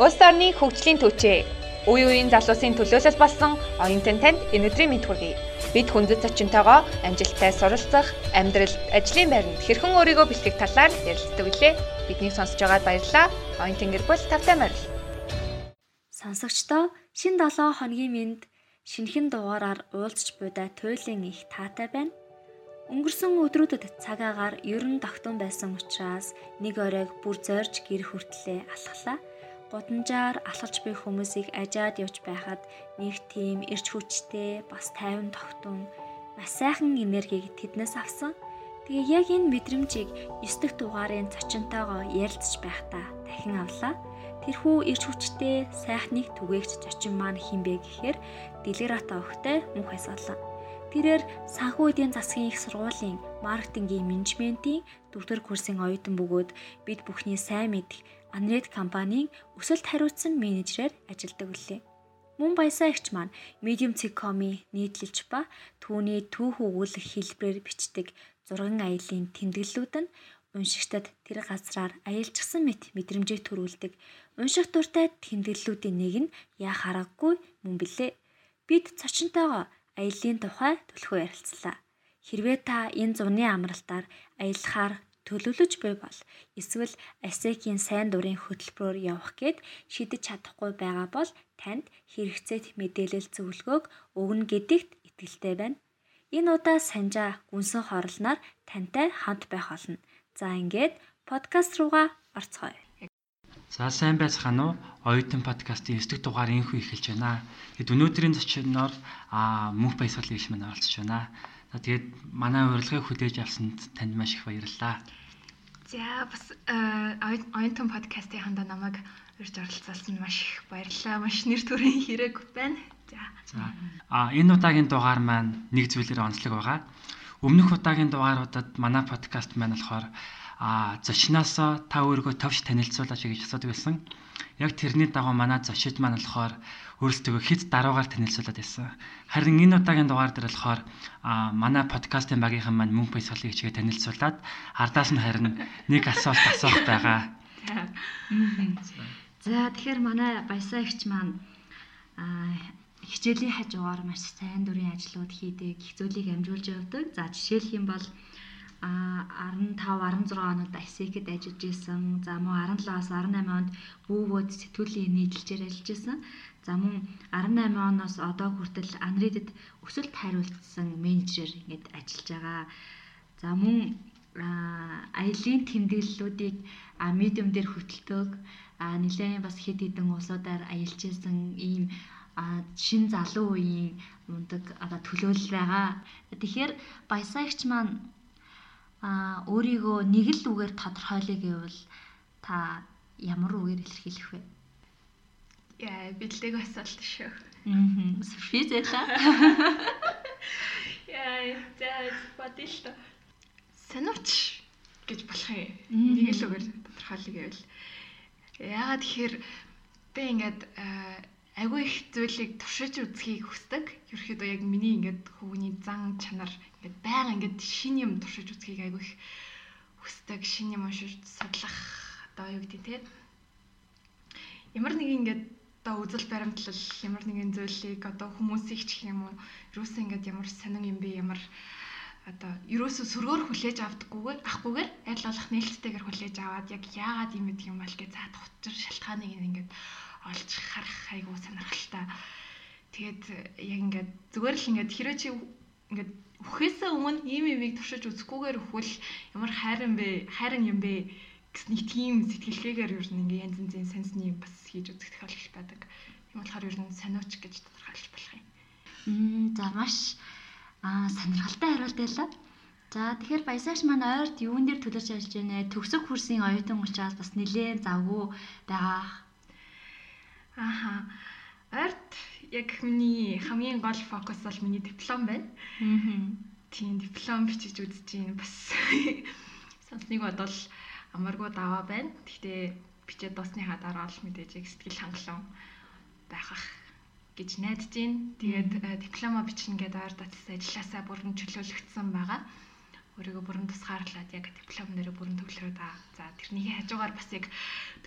Улс орны хөгжлийн түвшээ. Үе үеийн залуусын төлөөлөл болсон оюутан танд өнөөдрийн мэд хүргэе. Бид хүндэт зочинтойгоо амжилттай суралцах, амьдралд, ажлын байранд хэрхэн өөрийгөө бэлтгэх талаар ярилцдаг билээ. Бидний сонсож байгаад баярлалаа. Оюутан гэр бүл тавтай морил. Сонсогчдоо шин 7 хоногийн мэнд шинэхэн дугаараар уулзч буйда туйлын их таатай байна. Өнгөрсөн өдрүүдэд цаг агаар ерөн тогтун байсан учраас нэг оройг бүр зорж гэр хүртлээ алхлаа. Гудамжаар алхаж буй хүмүүсийг ажаад явж байхад нэг тийм эрч хүчтэй бас тайван тогтун маш сайхан энергийг тэднээс авсан. Тэгээ яг энэ мэдрэмжийг 9 дэх дугаарын зочинтойгоо ярилцж байхдаа дахин авлаа. Тэрхүү эрч хүчтэй сайхныг түгээгч зочин маань хинбэ гэхээр Делерата охтой мөнх асуулаа. Тэрээр санхүү эдийн засгийн их сургуулийн маркетингийн менежментийн дөрөвдөр курсын оюутан бөгөөд бид бүхний сайн мэдих Анред компанийн өсөлт хариуцсан менежерээр ажилладаг үлээ. Мөн баясаа ихч маань Medium Cecom-ийн нийтлэлч ба түүний түүх өгүүлэх хэлбэрээр бичдэг зурган аялын тэмдэглэлүүд нь уншигчдад тэр газраар аялжсан мэт мэдрэмжийг төрүүлдэг. Унших дуртай тэмдэглэлүүдийн нэг нь яа хараггүй мөн билээ. Бид цочинтойгоо аяллийн тухай төлхөө ярилцлаа. Хэрвээ та энэ зуны амралтаар аялахаар төлөвлөж буй бол эсвэл ASEC-ийн сайн дурын хөтөлбөрөөр явах гээд шийдэж чадахгүй байгаа бол танд хэрэгцээт мэдээлэл зөвлөгөөг өгнө гэдэгт итгэлтэй байна. Энэ удаа санжаа гүнсэн хорлоноор тантай хамт байх болно. За ингээд подкаст руугаа орцгоё. За сайн байцгаана уу? Оюутан подкастын 9 дэх дугаар инхүү эхэлж байна. Тэгэд өнөөдрийн зочноор аа мөнх баясгалын иш маань оролцож байна. За тэгээд манай урилгыг хүлээж авсанд танд маш их баярлалаа. За бас оюутан подкастын хандаа намайг урьж оролцуулсан маш их баярлалаа. Маш нэр төрийн хэрэг байна. За а энэ удаагийн дугаар маань нэг зүйлээр онцлог байгаа. Өмнөх удаагийн дугааруудад манай подкаст маань болохоор а зочноосоо та өөрийгөө товч танилцуулаач гэж асуудаг байсан. Яг тэрний дагуу манай зочид маань болохоор өөрсдөө хэд даруугаар танилцуулаад байсан. Харин энэ удаагийн дугаар дээр болохоор манай подкастын багийнхан маань мөнх баясгалыг хичгээ танилцуулаад ардаас нь харин нэг асуулт асуух байгаа. За тэгэхээр манай баясаа ихч маань хичээлийн хажуугаар маш сайн дүрийн ажлууд хийдэг, их зүйлийг амжуулж явдаг. За жишээлх юм бол 15 16 онод ASEC-д ажиллаж исэн. За мөн 17-аас 18 онд бүүвөд сэтгүүлийн нийтлэлээр ажиллаж исэн. За мөн 18 оноос одоо хүртэл Анридэд өсөлт хариултсан менежер ингэж ажиллаж байгаа. За мөн аялын тэмдэглэлүүдийг медиум дээр хөтэлдэг нэлээд бас хэд хэдэн улсуудаар аялж исэн ийм шин залуу үеийн мундаг одоо төлөөлөл байгаа. Тэгэхээр баясаагч маань а өөрийгөө нэг л үгээр тодорхойлъё гэвэл та ямар үгээр илэрхийлэх вэ? Яа, бидлэг асуулт шүү. Аа. Физэла. Яа, заа бодъё Санууч гэж болох юм. Нэг л үгээр тодорхойлъё гэвэл яагаад тэгэхээр би ингээд агүй их зүйлийг туршиж үзхийг хүсдэг. Ерөөхдөө яг миний ингээд хүүний зан чанар ингээд байнга ингээд шин юм туршиж үзхийг агүй их хүсдэг. Шин юм уншиж судлах одоо юу гэдэг те. Ямар нэг ингээд одоо үзэл баримтлал ямар нэгэн зүйлийг одоо хүмүүсийг ч гэх юм уу юусэн ингээд ямар сонин юм бэ ямар одоо ерөөсө сөргөөр хүлээж авдаггүйгээр ахгүйгээр аль болох нээлттэйгээр хүлээж аваад яг яагаад юм гэдэг юм бол гэж заад хутар шалтгааныг ингээд олж харах айгуу сонирхолтой. Тэгээд яг ингээд зүгээр л ингээд хэрэг чи ингээд үхээсээ өмнө ийм юмыг туршиж үзэхгүйгээр өхвөл ямар хайран бэ? Хайран юм бэ? гэс нэг тийм сэтгэлгээгээр ер нь ингээ янз янзын сансны бас хийж үзэх тохиолдол байдаг. Тийм болохоор ер нь сониуч гэж тодорхойлж болох юм. Мм за маш аа сонирхолтой хариулт байлаа. За тэгэхээр баясаач маань ойрт юун дээр төлөж ажиллаж байна? Төгсөх курсын оюутан учраас бас нэлээд завгүй байгаа Ааха. Арт яг миний хамгийн гол фокус бол миний диплом байна. Аа. Тийм диплом бичиж үзэж байна. Бас сонсныг бодвол амаргүй даваа байна. Гэхдээ бичээд дуусныхаа дараа л мэдээж яг сэтгэл хангалуун байхах гэж найдаж байна. Тэгээд диплома бичнэ гэдэг ойр татсан ажилласаа бүрэн чөлөөлөгдсөн байгаа. Өөрийгөө бүрэн тусгаарлаад яг диплом нэрээ бүрэн төвлөрөөд байгаа. За тэрнийхээ хажуугаар бас яг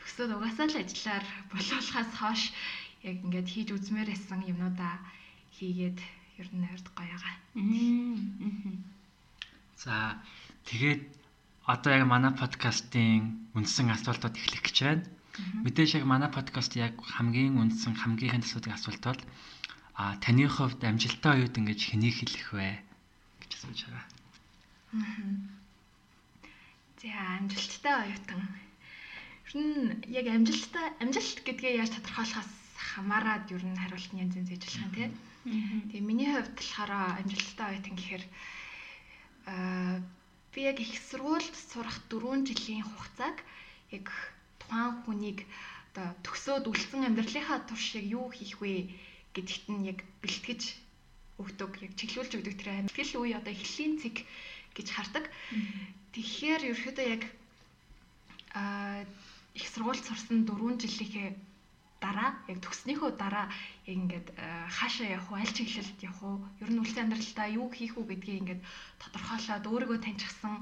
төгсөөд угаасаа л ажиллаар болуулахаас хойш яг ингээд хийж үзмээр байсан юмнуудаа хийгээд ер нь ойрд гоёгаа. За тэгээд одоо яг манай подкастын үндсэн асуултууд эхлэх гэж байна. Мэдээж яг манай подкаст яг хамгийн үндсэн хамгийн ихэн асуудыг асуулт бол а таны хувьд амжилттай оюут ингэж хэнийг хэлэх вэ гэж асууж байгаа. За амжилттай оюутан. Ер нь яг амжилттай амжилт гэдгээ яаж тодорхойлохоос хамаарад ер нь хариулт нь янз янз болох юм тийм. Тэгээ миний хувьд болохоор амжилттай оюутан гэхээр аа би яг их сургуульд сурах 4 жилийн хугацааг яг тухайн хүнийг одоо төгсөөд үлдсэн амьдралынхаа турш яг юу хийх вэ гэдэгт нь яг бэлтгэж өгдөг яг чиглүүлж өгдөг тэр амжилт үе одоо эхлэлийн цэг гэж хардаг. Тэгэхээр ерөөхдөө яг аа их сургууль сурсан 4 жилийнхээ дараа яг төгснөөхөө дараа яг ингээд хаашаа явах вэ? Аль чиглэлд явах вэ? Ер нь үлцэн амьдралдаа юу хийх үү гэдгийг ингээд тодорхойлоод өөрийгөө таньчихсан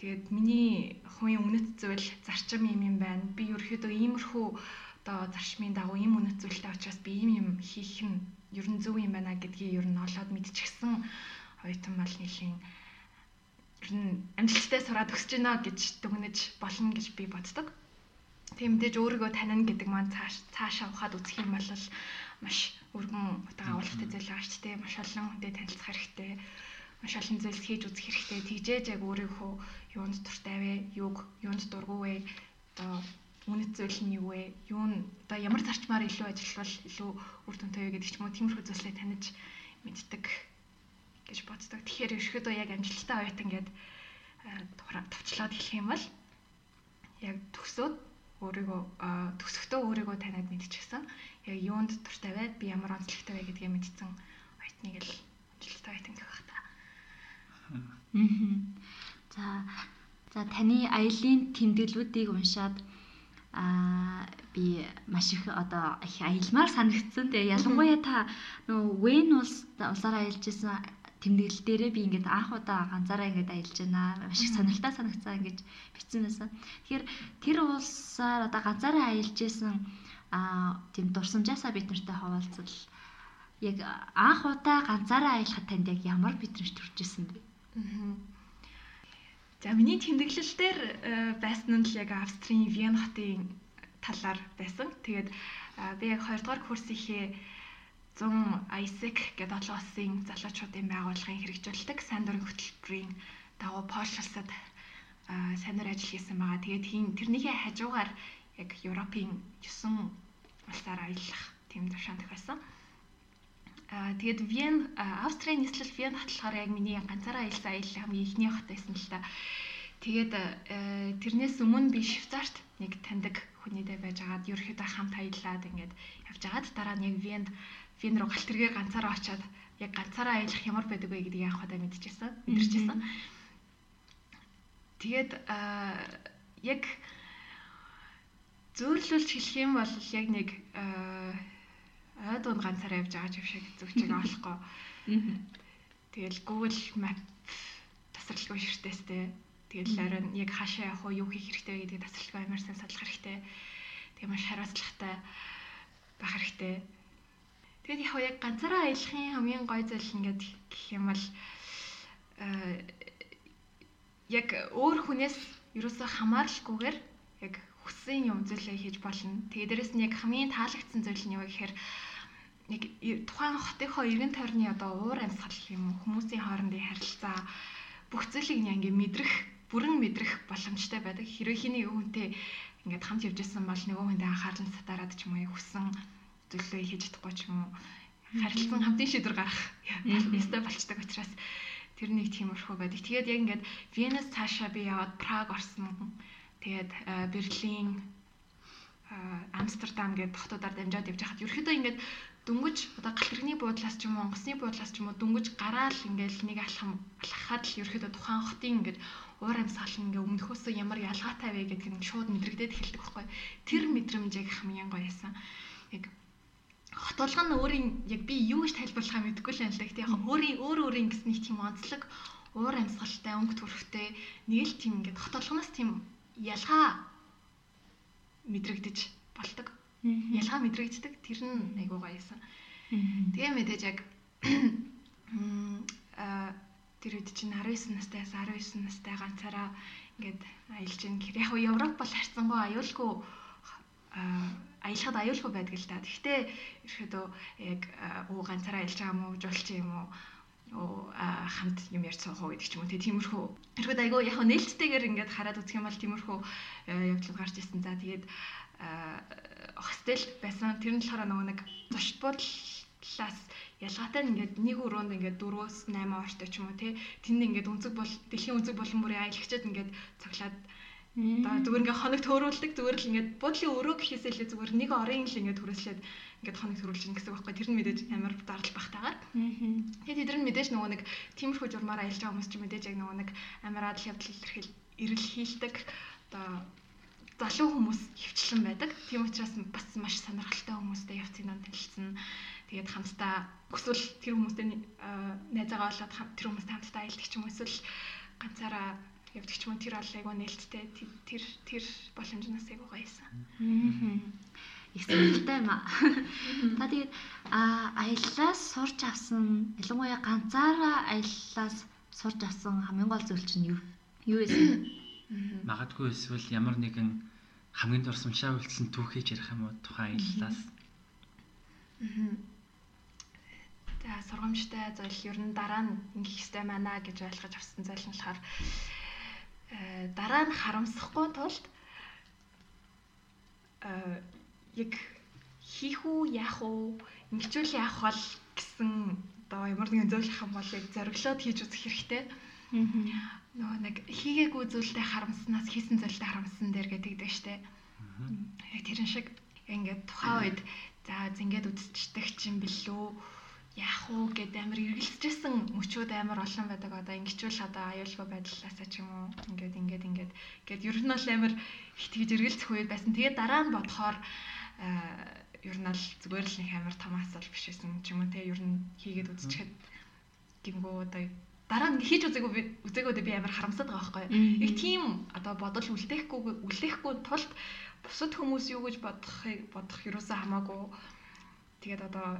тэгээд миний хувийн үнэт зүйл зарчим юм юм байна. Би ерөөхдөө иймэрхүү одоо зарчмын дагуу ийм үнэт зүйлтэй учраас би ийм юм хийх нь ер нь зөв юм байна гэдгийг ер нь олоод мэдчихсэн оюутан бол нэлийн ер нь амжилттай сураад өсөж гинэ гэж дүгнэж болно гэж би боддог. Тийм мэдээж өөрийгөө танина гэдэг маань цааш цаашаа ухаад үзэх юм бол маш өргөн утга агуулгатай зүйл байгаа ч тийм маш олон хүнтэй танилцах хэрэгтэй. Маш олон зүйл хийж үзэх хэрэгтэй. Тэгжээж яг өөрийнхөө юунд дуртай вэ? Юуг юунд дургүй вэ? Одоо үнэт зүйл нь юу вэ? Юу нь одоо ямар зарчмаар илүү ажиллавал илүү үр дүнтэй вэ гэдэг ч юм уу тиймэрхүү зүйлсээ таних мэддэг гэж боддог. Тэгэхээр ерөөхдөө яг амжилттай оюутан гээд товчлоод хэлэх юм бол яг төгсөөд өөрийгөө төгсөхдөө өөрийгөө таниад мэдчихсэн. Яг юунд дуртай вэ? Би ямар онцлогтой вэ гэдгийг мэдсэн оюутныг л амжилттай оюутан гэх байх та. За за таны аялын тэмдэглэлүүдийг уншаад аа би маш их одоо их аялмаар санагдсан. Тэгээ ялангуяа та нөгөө Вен улс улсаараа аялж исэн тэмдэглэл дээрээ би ингээд анх удаа ганцаараа ингээд аялж байна. Маш их сонирхолтой санагцсан гэж бичсэн байсан. Тэгэхээр тэр улсаар одоо ганцаараа аялж исэн аа тийм дурсамжаасаа бид нартай хаваалцвал яг анх удаа ганцаараа аялахад танд яг ямар мэдрэмж төрж исэн бэ? За миний тэмдэглэл дээр э, байсан нь л яг Австрийн Вен хотын талаар байсан. Тэгээд би яг 2 дугаар курсийнхээ 100 ISEC гэдэг олон улсын залуучуудын байгууллагын хэрэгжүүлдэг сайн дурын хөтөлбөрийн дагуу Польш улсад сайн дурын ажил хийсэн байгаа. Тэгээд тэрнийхээ хажуугаар яг Европын 9 улсаар аялах тийм тушаан тохиосон. Аа тэгээд Вен Австрийн нийслэл Вен болохоор яг миний ганцаараа аялсан аялал хамгийн ихний хот байсан л та. Тэгээд тэрнээс өмнө би Швейцарт нэг таньдаг хүнийтэй байж агаад ерөөхдөө хамт аяллаад ингээд явж агаад дараа нь яг Венд Фин руу галт тэргээ ганцаараа очиад яг ганцаараа аялах ямар байдаг вэ гэдгийг анх удаа мэдчихсэн. Мэдэрчээсэн. Тэгээд аа яг зөөрлүүлж хэлэх юм бол яг нэг ой дунд ганцаараа явж байгаа юм шиг зүгчийг олохгүй. Тэгэл Google Map тасралтгүй ширтээстэй. Тэгэл арай яг хаашаа явах уу, юу хийх хэрэгтэй гэдгийг тасралтгүй амар сайн судлах хэрэгтэй. Тэгээ маш хариуцлагатай байх хэрэгтэй. Тэгээд яг яг ганцаараа аялахын хамгийн гой зүйл ингээд гэх юм бол яг өөр хүнээс ерөөсөө хамааралгүйгээр яг хүссэн юм зүйлээ хийж болно. Тэгээд дээрэс нь яг хамгийн таалагдсан зүйл нь юу гэхээр нэг тухайн хотынхоо эргэн тойрны одоо уур амьсгал юм уу хүмүүсийн хоорондын харилцаа бүх зүйлийг ингээ мэдрэх бүрэн мэдрэх боломжтой байдаг. Хэрвээ хиний хүнтэй ингээд хамт явж исэн бол нөгөө хүндээ анхаарал татараад ч юм уу хүссэн зүйлээ хийж чадахгүй ч юм уу харилцан хамтын шийдвэр гарах ёстой болчдаг учраас тэр нэг тиймэрхүү байдаг. Тэгээд яг ингээд Венес цаашаа би яваад Праг орсон. Тэгээд Берлин Амстердам гэдэг хотуудаар дамжаад явж хахад ерөөхдөө ингээд дөнгөж одоо галт тэрэгний буудлаас ч юм уу онгоцны буудлаас ч юм уу дөнгөж гараал ингээд нэг алхам алхахад л ерөөхдөө тухайн хотын ингээд уур амьсгал ингээ өмнөхөөсөө ямар ялгаатай вэ гэдгийг шууд мэдрэгдээд эхэлдэг байхгүй. Тэр мэдрэмж яг хамгийн гоё байсан. Яг хот болгоно өөрийн яг би юу гэж тайлбарлахаа мэдэхгүй л байна л. Гэтэ яг өөрийн өөр өөрийн гэсэн нэг тийм онцлог уур амьсгалтай, өнгө төрхтэй нэг л тийм ингээд хот толгоноос тийм ялгаа мэдрэгдэж болдог. Ялгаа мэдрэгддэг. Тэр нь айгуу гоёсэн. Тэгээ мэдээж яг аа тэр үед чинь 19 настайс 19 настай ганцаараа ингээд аялж ин гэр яг Европ бол харьцангуй аюулгүй аялахад аюулгүй байдаг л да. Гэхдээ ерөөдөө яг уу ганцаараа аялж байгаа мó жуулч юм уу хамт юм ярьж суух уу гэдэг ч юм уу тиймэрхүү. Тэрхүү айгүй яг нээлттэйгээр ингээд хараад үзэх юм бол тиймэрхүү явдлууд гарч ирсэн. За тэгээд хостел байсан. Тэр нь болохоор нөгөө нэг зочд буудлаас ялгаатай ингээд нэг өрөөнд ингээд 4-8 ортой ч юм уу тий тэнд ингээд өнцөг бол дэлхийн өнцөг болон бүрийн аялагчид ингээд цоглаад Одоо зүгээр ингээ хоног төөрүүлдэг зүгээр л ингээ буудлын өрөө гэхээсээ л зүгээр нэг орын л ингээ түрээслээд ингээ хоног төрүүлж гэсэн үг байхгүй. Тэр нь мэдээж амар дарлал багтаагаар. Тэгээд тэд нар мэдээж нөгөө нэг тиймэрхүү журмаар аялж байгаа хүмүүс ч мэдээж яг нөгөө нэг амар адал явдал илэрхийл эрэл хийлдэг. Одоо залуу хүмүүс хөвчлэн байдаг. Тийм учраас бас маш сонирхолтой хүмүүстэй явцын дан танилцсан. Тэгээд хамтдаа өсвөл тэр хүмүүстэй найзаагаа болоод тэр хүмүүстэй хамтдаа аялдаг ч юм эсвэл ганцаараа явдаг ч юм тэр бол айгүй нээлттэй тэр тэр боломжноос айгүй гоёсэн. Аа. Их сонирхолтой юм аа. Та тэгээд аяллаас сурч авсан ялангуяа ганцаараа аяллаас сурч авсан хамгийн гол зүйл чинь юу? Юу вэ? Магадгүй эсвэл ямар нэгэн хамгийн дурсамжаа үлдсэн түүхийж ярих юм уу тухайн аяллаас. Аа За сургамжтай зүйл ер нь дараа нь ингэх ёстой байна гэж ойлгож авсан зүйл нь болохоор дараа нь харамсахгүй тулд э яг хийх үү яах уу ингэчүүл яах бол гэсэн одоо ямар нэгэн зүйл хам бол яг зориглоод хийж үзэх хэрэгтэй. Нөгөө нэг хийгээгүй зүйлтэй харамснаас хийсэн зүйлтэй харамсан дээр гэдэг штэ. Яг тэрэн шиг ингээд тухайн үед за зингээд үзчихдэг чинь билүү яах уу гэд амар эргэлзэжсэн мөчүүд амар олон байдаг. Одоо ингэчүүл одоо аюулгүй байдлаасаа ч юм уу? Ингээд ингээд ингээд. Гэд ер нь бол амар их тэгж эргэлзэх үед байсан. Тэгээд дараа нь бодохоор ер нь л зүгээр л нэг амар том асуудал биш байсан ч юм уу те. Ер нь хийгээд үзчихэд гингүү одоо дараа нь хийж үзээгүй үзээгөөдөө би амар харамсаад байгаа байхгүй. Яг тийм одоо бодол үлдээхгүй үлдээхгүй тулд бусад хүмүүс юу гэж бодохыг бодох юусаа хамаагүй. Тэгээд одоо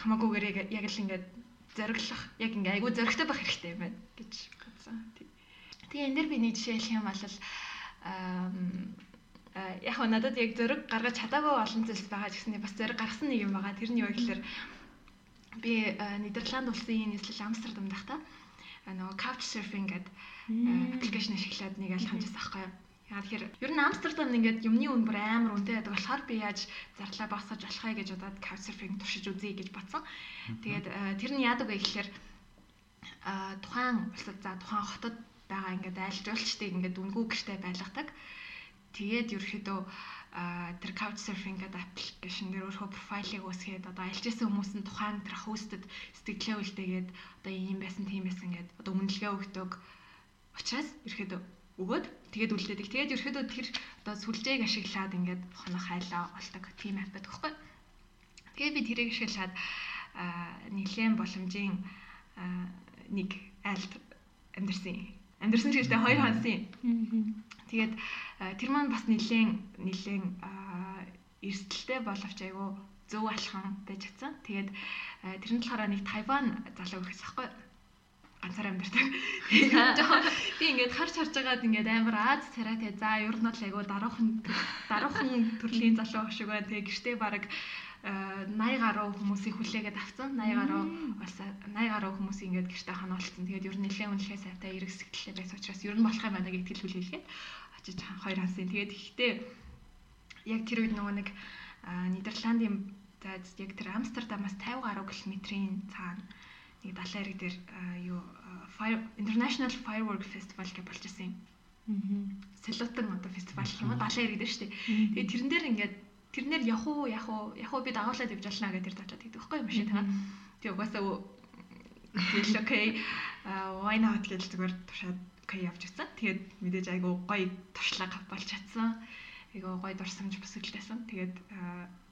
хамаагүйгээр яг л ингээд зориглох яг ингээ айгүй зоригтой байх хэрэгтэй юм байна гэж бодсон. Тэгээ энэ дэр би нэг жишээ хэлэх юм бол яг нь надад яг зориг гаргаж чадаагүй олон зүйлс байгаа гэсний бас зориг гаргасан нэг юм байгаа. Тэр нь юу гэхээр би Нидерланд улсын нийслэл Амстердам дахта нөгөө couch surfing гэдэг аппликейшн ашиглаад нэг аль хамжаас авахгүй юу Яа тэгэхээр ер нь Амстердам ингээд юмны үн бүр амар үнэтэй байдаг болохоор би яаж зарлаа багсаж болохыг гэж удаад couchsurfing туршиж үзье гэж бодсон. Тэгээд э, тэр нь яадаг вэ гэхээр а тухайн улсад за тухайн хотод байгаа ингээд айл жуулчдыг ингээд үнгүй гэртэй байлгадаг. Тэгээд ерөөхдөө тэр couchsurfing гэдэг аппликейшн дээр өөрөө профайлыг үүсгээд одоо альж исэн хүмүүс нь тухайн тэр хостед сэтгэлээ үлдээгээд одоо ийм байсан тийм байсан гэд одоо үнэлгээ өгдөг. Учираас ерөөхдөө өгөөд тэгээд үлдээдэг. Тэгээд ерөөдөө тэр одоо сүлжээг ашиглаад ингээд хонох хайлаа олдог тийм байдаг байхгүй. Тэгээд би тэрийг ашиглаад нэгэн боломжийн нэг айлд амьдэрсэн. Амьдэрсэн ч гэжтэй хоёр хонсын. Тэгээд тэр маань бас нэгэн нэгэн эрсдэлтэй боловч айгүй зөв алхан байж чадсан. Тэгээд тэр нь болохоор нэг Тайван залуу гэсэн байхгүй ганцаар амьдэрдэг. Би ингээд харж харж байгаад ингээд амар Аз царайтай за ер нь бол айгүй даруухан даруухан төрлийн залуу шиг байна. Тэгээ гэртээ баг 80 гаруй хүмүүсийг хүлээгээд авсан. 80 гаруй бас 80 гаруй хүмүүс ингээд гэртээ ханаалцсан. Тэгээд ер нь нэлээд үнэлгээ сайтай эрэг сэтгэлтэй байсан учраас ер нь болох юм байна гэж итгэл хүлээлгээд очиж хоёр хансын. Тэгээд ихтэй яг тэр үед нөгөө нэг Нидерландын за яг тэр Амстердамаас 50 гаруй километрийн цаана нэг далайн эрэг дээр юу Fire International Firework Festival гэж болж ирсэн юм. Аа. Солиотон одоо фестивал юм уу далайн шүү дээ. Тэгээ тэрэн дээр ингээд тэрнэр явах уу явах уу явах уу би дагуулад явж болно гэдэг тэр тавчаад гэдэг байхгүй машин тагаа. Тэгээ угаасаа тэгэл окей why not гэж зүгээр тушаад окей явж ирсэн. Тэгээд мэдээж айгу гоё туршлага болж чадсан. Айгу гоё дурсамж бүсгэлтэйсэн. Тэгээд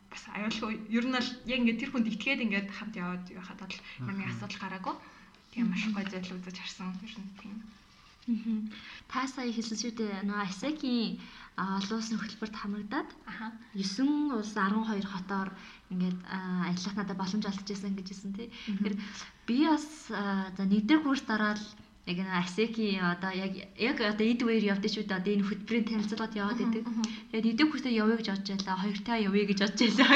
бас аюулгүй ер нь л яг ингээд тэр хүнд итгээд ингээд хамт яваад байхад бол ямар нэг асуудал гараагүй. Тэгээ маш гой зүйл үзэж харсан ер нь тийм. Та сая хэлсэн шүү дээ. Нөгөө Асакийн олон улсын хөтөлбөрт хамрагдаад 9 улс 12 хотоор ингээд ажиллах надад боломж олгожсэн гэж хэлсэн тий. Тэгэхээр би бас за нэгдүгээр курс дараад яг нэг Асеки одоо яг яг одоо эд үеэр явдсан шүү дээ. Одоо энэ хөтөлбөрийн танилцуулгад яваад идэг. Тэгээд нэгдүгээр курсээ явъя гэж бодож байлаа. Хоёр таа явъя гэж бодож байлаа.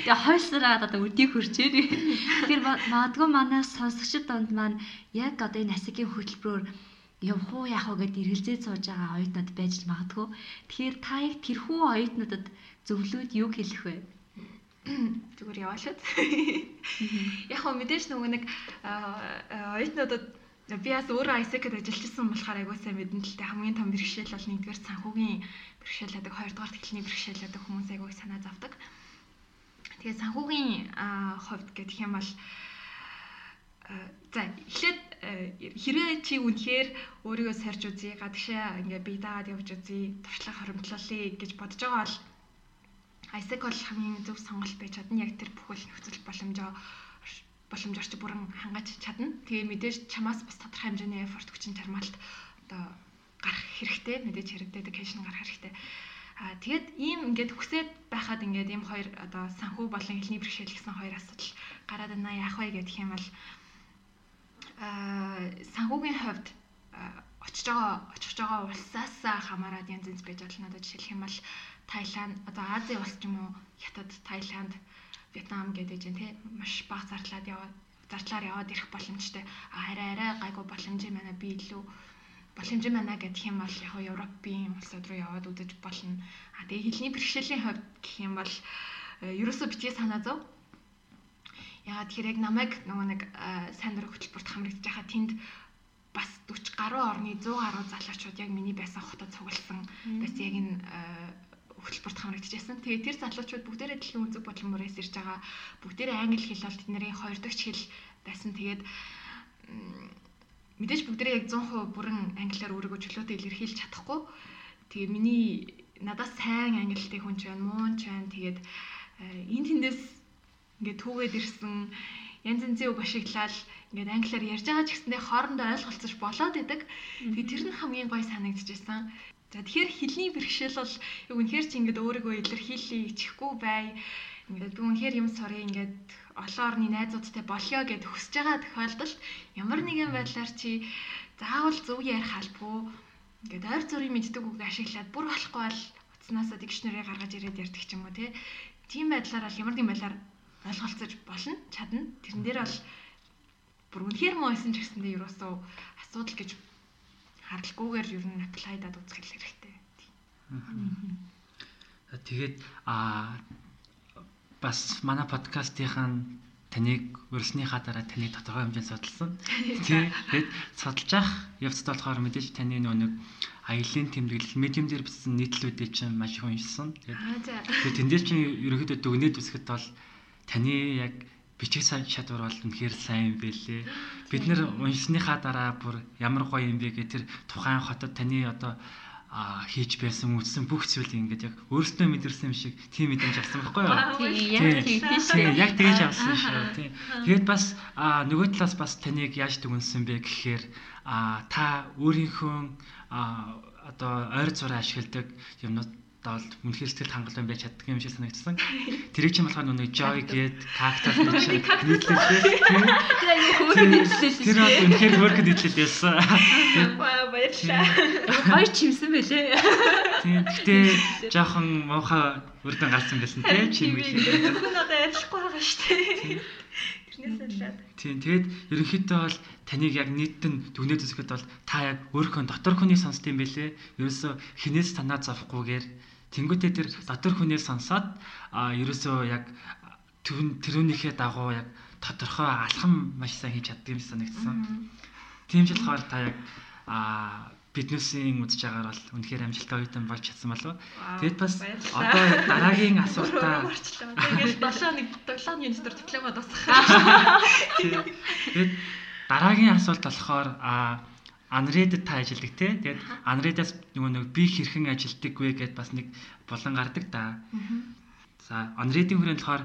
Тэгээд хойсраад одоо өдийг хүрчээр. Тэгэхээр магадгүй манай сонсогчид донд маань яг одоо энэ Асекийн хөтөлбөрөөр явах уу яах вэ гэдээ эргэлзээд сууж байгаа оюутнууд байж магадгүй. Тэгэхээр та яг тэрхүү оюутнуудад зөвлөд юу хэлэх вэ? Зүгээр яваалаад. Яг хөө мэдээж нөгөө нэг оюутнуудад би бас өөрөө ISEC-д ажиллажсэн болохоор айгуу сайн мэдэн л дээ хамгийн том бэрхшээл бол нэгдүгээр санхүүгийн бэрхшээл байдаг, хоёрдугаар техникийн бэрхшээл байдаг хүмүүс айгуу санаа завдаг. Тэгээд санхүүгийн хувьд гэх юм бол за эхлээд хэрвээ чи үнэхээр өөрийгөө сорж үзье, гадагшаа ингээ бие даагаад явж үзье, туршлага хоримтлуулъя гэж бодож байгаа бол ISEC бол хамгийн зөв сонголт байж чадна. Яг тэр бүхэл нөхцөл боломжоо боломж орчиг бүрэн хангаж чадна. Тэгээ мэдээж чамаас бас тодорхой хэмжээний effort хүчин чармаалт одоо гарах хэрэгтэй. Мэдээж хэрэгдээд кэшн гарах хэрэгтэй. Аа тэгэд ийм ингээд хүсээд байхад ингээд ийм хоёр одоо санхүү болон хэлний бэрхшээл гэсэн хоёр асуудал гараад байна. Яах вэ гэх юм бол аа санхүүгийн хувьд очиж байгаа очих байгаа улсаас хамаарат янз янз байж болно. Одоо жишээлх юм бол Таиланд одоо Азийн улс ч юм уу Хятад, Таиланд Вьетнам гэдэг чинь тий маш бага зарлаад яваад зардлаар яваад ирэх боломжтой. А арай арай гайгүй боломжийн манай би илүү боломжийн манай гэх юм бол яг Европын улсууд руу яваад үзэж болно. А тэгээ хэлний бэрхшээлийн хувьд гэх юм бол э, ерөөсөө битгий санаа зов. Яагаад тэгэхээр яг намайг нөгөө нэг э, сайн дураг хөтөлбөрт хамрагдаж байхад тэнд бас 40 гаруй орны 100 гаруй залуучууд яг миний байсан хотод цугласан. Бас яг энэ э, хөтөлбөрт хамрагдчихсан. Тэгээд тэр залуучууд бүгдээрээ дэлхийн үнцэг бодлон мөрөөс ирж байгаа. Бүгдээрээ англи хэл бол тэдний хоёр дахь хэл байсан. Тэгээд мэдээж бүгдээрээ яг 100% бүрэн англиар өөрийгөө чөлөөтэй илэрхийлж чадахгүй. Тэгээ миний надаас сайн англитэй хүн ч байна, муу ч байна. Тэгээд э, энэ тэндээс ингээд түүгээд ирсэн янз янзын үг ашиглаад ингээд англиар ярьж байгаа ч гэсэндээ хоорондоо ойлголцож болоод идэг. Тэгээ тэр нь хамгийн гой санагдчихсан. За тэгэхээр хэлний бэрхшээл бол үнэхээр чи ингээд өөрийгөө илэрхийлье, ичихгүй бай. Ингээд би үнэхээр юм сорё ингээд олон орны найзуудтай болёо гэд хүсэж байгаа тохиолдолд ямар нэгэн байдлаар чи заавал зөв ярих албагүй. Ингээд ойр зүрийн мэддэг үг ашиглаад бүр болохгүй бол утаснасаа дикшнэрийг гаргаж ирээд ярьдаг ч юм уу тийм байдлаар бол ямар нэгэн байдлаар ойлголцож болно чадна. Тэрэн дээр бол бүр үнэхээр муу байсан ч гэсэндээ ерөөсөө асуудал гэж хардлаггүйгээр ер нь аплайдад үзэх хэрэгтэй. Тэгээд а бас манай подкастынхаа таныг урьсныхаа дараа таныг тодорхой хэмжээнд судалсан. Тэгээд судалж ах явцад болохоор мэдээж таны нэг аялын тэмдэглэл медиум дээр бичсэн нийтлүүдийг чинь маш их уншсан. Тэгээд тэндээс чинь ерөөхдөө дүгнээд үсгэд бол таны яг бичих чадвар бол үнэхээр сайн байлээ. Бид нэр уншсныхаа дараа бүр ямар гоё юм бэ гэх тэр тухайн хотод таны одоо а хийж байсан үтсэн бүх зүйл ингээд яг өөрсдөө мэдэрсэн юм шиг тийм мэдээж авсан байхгүй юу? Тийм яг тэгж авсан шүү. Тийм. Тэгээд бас нөгөө талаас бас таныг яаж дүгнсэн бэ гэхээр а та өөрийнхөө а одоо ойр зураа ашигладаг юмнууд бол үнэхээр сэтгэл хангалуун байж чаддаг юм шиг санагдсан. Тэрийг чинь болохоор нүг joy гээд cactus гэж нийтлэлээ. Тэр аюу хөөрхөн нийтлэл. Тэр бол үнэхээр хөөрхөн нийтлэл байсан. Баярлалаа. Хоёр чимсэн байлээ. Тийм. Гэтэ жоохон муухай үрдэн гарсан байсан тийм чимээ. Хүн одоо ажиллахгүй байгаа шүү дээ. Тэрнээс болоод. Тийм. Тэгээд ерөнхийдөө бол таныг яг нийтэн дүгнээд үзэхэд бол та яг өөрийнхөө дотор хүний сонсд юм бэлээ. Ерөөсө хинээс танаа завхгүйгээр Тэнгүүтээ тэр дотор хүнээр сонсоод а ерөөсөө яг тэрүүнийхээ дагуу яг тодорхой алхам маш сайн хийж чаддаг юм санагдсан. Тийм ч болохоор та яг а биднээсийн үзэж байгаагаар бол үнэхээр амжилттай оюутан болж чадсан болов. Тэгэд бас одоо дараагийн асуултаа тэгээд 7 нэг 7 оны дотор дипломод басах. Тэгээд дараагийн асуулт болохоор а Unread та ажилладаг те. Тэгээд Unread-аас нөгөө нэг би хэрхэн ажилладаг вэ гэд бас нэг болон гардаг да. За Unread-ийн хүрээнд болохоор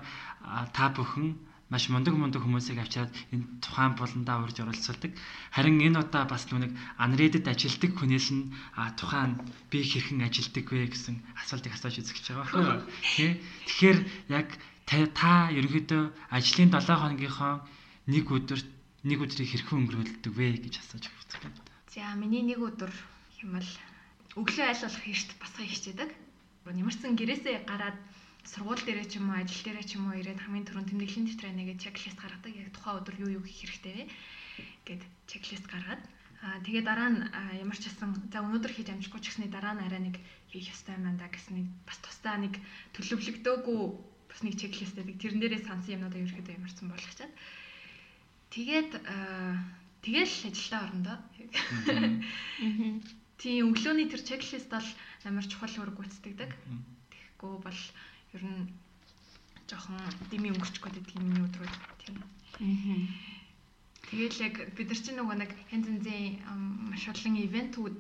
та бүхэн маш мундаг мундаг хүмүүсийг авчираад энэ тухайн буландаа урьж оролцуулдаг. Харин энэ удаа бас нэг unrated ажилтдаг хүнээс нь тухайн би хэрхэн ажилтдаг вэ гэсэн асуултыг асууж үзэж байгаа байхгүй юу? Тэ. Тэгэхээр яг та ерөнхийдөө ажлын 7 хоногийнхоо нэг өдөрт нэг өдрийг хэрхэн өнгөрүүлдэг вэ гэж асууж байгаа. За миний нэг өдөр хэмэл өглөө айл болох эрт басгаа хичээдэг. Нэмэрсэн гэрээсээ гараад сургууль дээрээ ч юм уу ажил дээрээ ч юм уу ирээд хамгийн түрүүнд тэмдэглэлийн дэвтрээ нэгээд чеклист гаргадаг. Яг тухайн өдөр юу юу хийх хэрэгтэй вэ гэд чеклист гаргаад Аа тэгээ дараа нь ямар ч хэсэн за өнөөдөр хийж амжихгүй ч гэсний дараа нь арай нэг хийх ёстой юм байна да гэсэн нэг бас тусдаа нэг төлөвлөгдөөгүй бас нэг чеклисттэй тэрэн дээрээ сансан юмнуудаа ерөөхдөө ямарсан болгочаад тэгээд тэгэл ажилдаа орондоо тийм өглөөний тэр чеклист бол амар чухал үүрэг гүйцэтгэдэг. Тэгэхгүй бол ер нь жоохон дими өнгөрчих гээд байдаг миний өдрүүд тийм. Тэгэл яг бид нар чинь нөгөө нэг янз янзын маш олон ивентүүд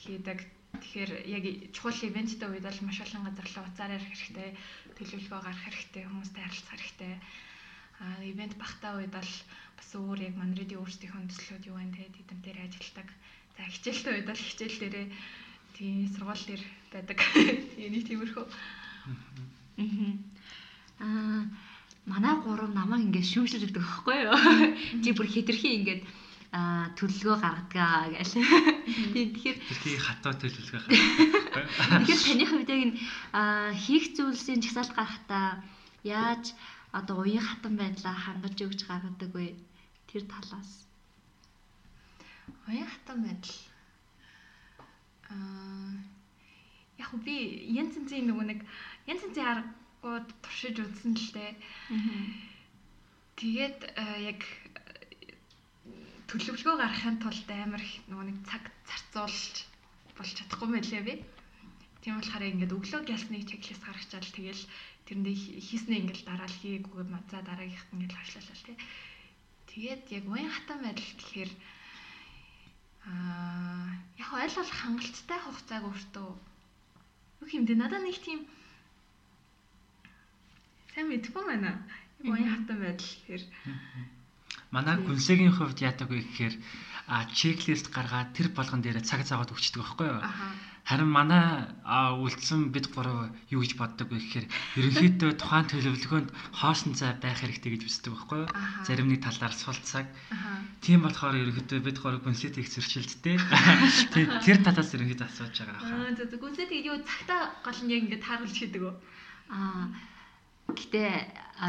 хийдэг. Тэгэхээр яг чухал ивенттэй үед бол маш олон газар руу уцаар ярих хэрэгтэй, төлөвлөгөө гаргах хэрэгтэй, хүмүүстэй харилцах хэрэгтэй. Аа ивент багтаа үед бол бас өөр яг манрыди өөрсдийнхөө төслүүд юу вэ те тэдэм дээр ажилладаг. За хичээлтэй үед бол хичээл дээрээ тийм сургууль дээр байдаг. Тэгээ нэг тиймэрхүү. Аа манай гурав намайг ингээд шүүмшилж өгдөг байхгүй юу? Чи бүр хэтэрхий ингээд а төлөлгөө гаргадаг гэл. Тэгэхээр тэрхий хатаа төлөлгөө гаргадаг. Тэгэхээр таны хувьд яг энэ хийх зүйлсийн чагсаалт гаргахтаа яаж одоо уян хатан байдлаа хангаж өгч гаргадаг вэ? Тэр талаас. Уян хатан байдал. Аа яг би янз янзын нөгөө нэг янз янзын аргууд туршиж үзсэн л дээ. Тэгээд яг төлөвлөгөө гаргахын тулд амар их нөгөө нэг цаг зарцуулж болж чадахгүй мэлээ би. Тийм болохоор ингээд өглөө гялсныг чеклист гаргачаал тэгэл тэрэндээ хийснээ ингээд дараа л хийгээгүй за дараагийнх ингээд хашлалаа тий. Тэгээд яг уян хатан байдал гэхээр аа яг ойлголох хангалттай хугацааг өөртөө Юу юм бэ? Надад нэг тийм сайн мэдгүй байна. Уян хатан байдал гэхээр манай гүнсэгийн хувьд яадаг вэ гэхээр а чеклист гаргаад тэр болгон дээр цаг цагаад өгчдөг байхгүй юу? Харин манай үлдсэн бид гурав юу гэж боддог вэ гэхээр ерөнхийдөө тухайн төлөвлөгөөнд хоосон цай байх хэрэгтэй гэж үздэг байхгүй юу? Зарим нэг талаар сул цаг. Тийм болохоор ерөнхийдөө бид гурав гүнсэт их зөрчилдтэй. Тэр талаас ерөнхийдөө асууж байгаа. Аа зөв гүнсэт юу цагтаа гол нь яг ингэж тааруулж хийдэг үү? Аа гэтээ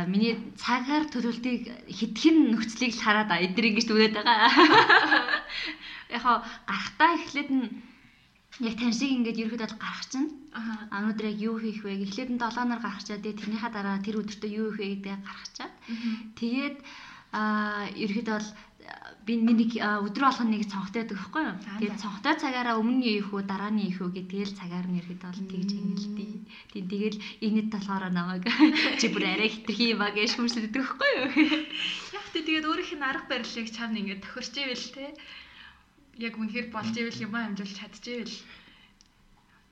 миний цагаар төлөвлөлтийг хэдхэн нөхцөлийг л хараад эдгээр ингэж дүгээд байгаа. Яг гарахтаа эхлээд нь яг тань шиг ингээд ерөөдөө гарах чинь. Аа өнөөдөр яг юу хийх вэ эхлээд нь 7 нар гаргачаад тэрнийхаа дараа тэр өдөртөө юу хийх вэ гэдгээ гаргачаад тэгээд аа ерөөдөө бол би нэг өдөр болгоно нэг цонхтой байдаг байхгүй юу. Тэгээд цонхтой цагаараа өмнө нь ийх үү дараа нь ийх үү гэдгээл цагаар нь ерөөдөө бол тэгж хингэлдээ. Тийм тэгэл энэд болохоор намайг чи бүр арай хитрхи юм аа гэж хүмсэлдэг байхгүй юу. Яг тэгээд өөрийнх нь арга барилыг чамд ингээд тохирч ивэл те яг үнэхээр болж ивэл юм амжуулж чадчихвэл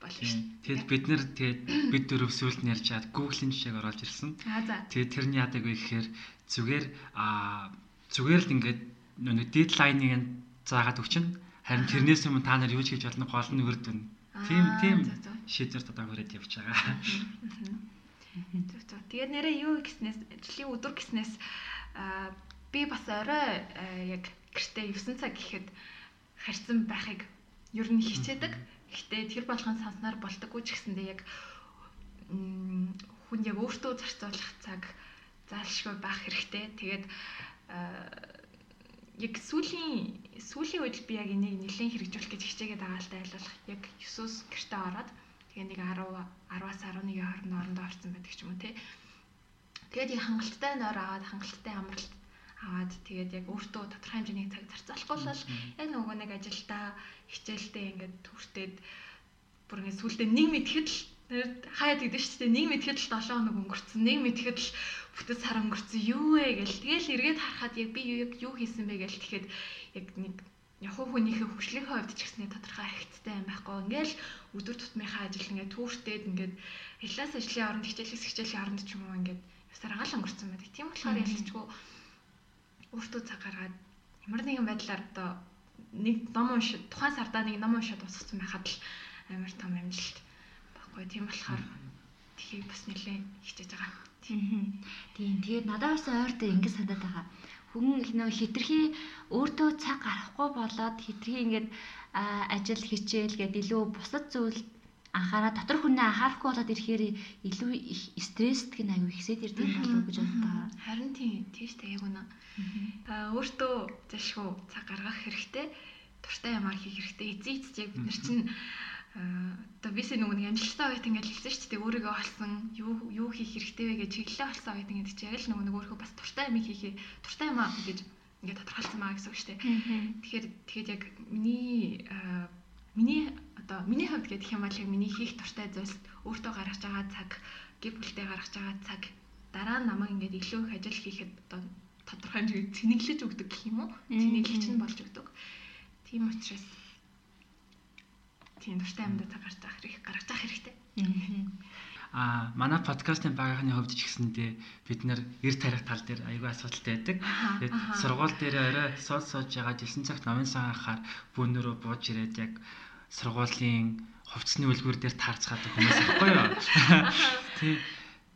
болно шүү. Тэгэд бид нэр тэгээд бид дөрөв сүлд нь ярьж чад Google-ийн жишээг оруулж ирсэн. Тэгээд тэрний яадаг вэ гэхээр зүгээр аа зүгээр л ингээд нэг дедлайныг нь заагаад өгчин. Харин тэрнээс өмнө та нар юу ч хийж болно гол нь өрдөн. Тийм тийм шийдвэр одоо хүрээд явж байгаа. Тэгээд нэрээ юу гэснээс ажлын өдөр гэснээс би бас орой яг гэртээ 9 цаг гэхэд харьцан байхыг ер нь хичээдэг. Гэхдээ тэр болгон санснаар болтоггүй ч гэсэндээ яг хүн яг өөртөө зарцуулах цаг заалшгүй байх хэрэгтэй. Тэгээд яг сүүлийн сүүлийн үед би яг энийг нэлээд хэрэгжүүлэх гэж хичээгээд байгаа л тайлбарлах. Яг 9-өөс гэртээ ороод тэгээ нэг 10 10-аас 11-ийн хооронд орондоо орсон байдаг ч юм уу тий. Тэгээд яг хангалттай нойр аваад хангалттай амралт аваад тэгээд яг өөртөө тодорхой хэмжээний цаг зарцуулахгүй бол яг нөгөө нэг ажилдаа хичээлдээ ингээд төртөөд бүр ингээд сүултээ нэг мэдхэд л хаяад гэдэг шүү дээ. Нэг мэдхэд л 7 хоног өнгөрцөн. Нэг мэдхэд л бүтэц сар өнгөрцөн. Юу вэ гэл. Тэгэл эргээд харахад яг би юу юу хийсэн бэ гэл тэгэхэд яг нэг яг хүнийхээ хөгжлийн хувьд ч гэсний тодорхой хэрэгцтэй юм байхгүй. Ингээл өдөр тутмынхаа ажил ингээд түүртээд ингээд класс ажлын оронд хичээлээс хичээлийн оронд ч юм уу ингээд Тэсээр агаал өнгөрцөн байдаг. Тийм болохоор ялцчгүй өөртөө цаг гаргаад ямар нэгэн байдлаар одоо нэг ном уншид тухайн сардаа нэг ном уншаад дуусгасан байхад л амар том амжилт баггүй. Тийм болохоор тхийг бас нэлээд хичээж байгаа. Тийм. Тэгээд надад бас ойртой ингэ санаад байгаа. Хүн нөө хитрхи өөртөө цаг гарахгүй болоод хитрхи ингээд ажил хичээл гэдэг илүү бусад зүйл анхаараа дотор хүнээ анхаарахгүй болоод ирэхээр илүү их стресстэй нэг аюу ихсээд ирдэг болов гэж бодлоо. Харин тийм тийш та яг үнэ. Аа өөртөө зашгүй цаг гаргах хэрэгтэй. Туртай ямаар хийх хэрэгтэй. Эзэн эцэд яг бид нар чинь одоо бис нөгөө амжилттай байт ингээд хэлсэн шүү дээ өөрийгөө олсон юу юу хийх хэрэгтэй вэ гэж чиглэлээ олсон байт ингээд чи яг л нөгөө нэг өөрийнхөө бас туртай юм хийхээ туртай юм аа гэж ингээд тодорхойлсон маа гэсэн үг шүү дээ. Тэгэхээр тэгэхэд яг миний миний одоо миний хувьд гэдэг юм бол яг миний хийх туртай зүйлс өөртөө гаргаж байгаа цаг гэр бүлтэй гаргаж байгаа цаг дараа нь намайг ингээд илүү их ажил хийхэд одоо тодорхой хэмжээгээр цэнэглэж өгдөг гэх юм уу? Цэнэглэж нь болж өгдөг. Тийм учраас тийм дуртай амьд цаг гарч авах хэрэг гаргаж авах хэрэгтэй. Аа манай подкастын багийнхны хувьд ч гэсэндээ бид нэр эр тарих тал дээр аягүй асуудалтай байдаг. Тэгээд сургууль дээр орой сууд сууж байгаа 9 цагт номын сан анхаар бүүнөрөө бууж ирээд яг сургуулийн хувцсны үлгүүр дээр таарцгаад хүмүүс ихгүй юу. Тий.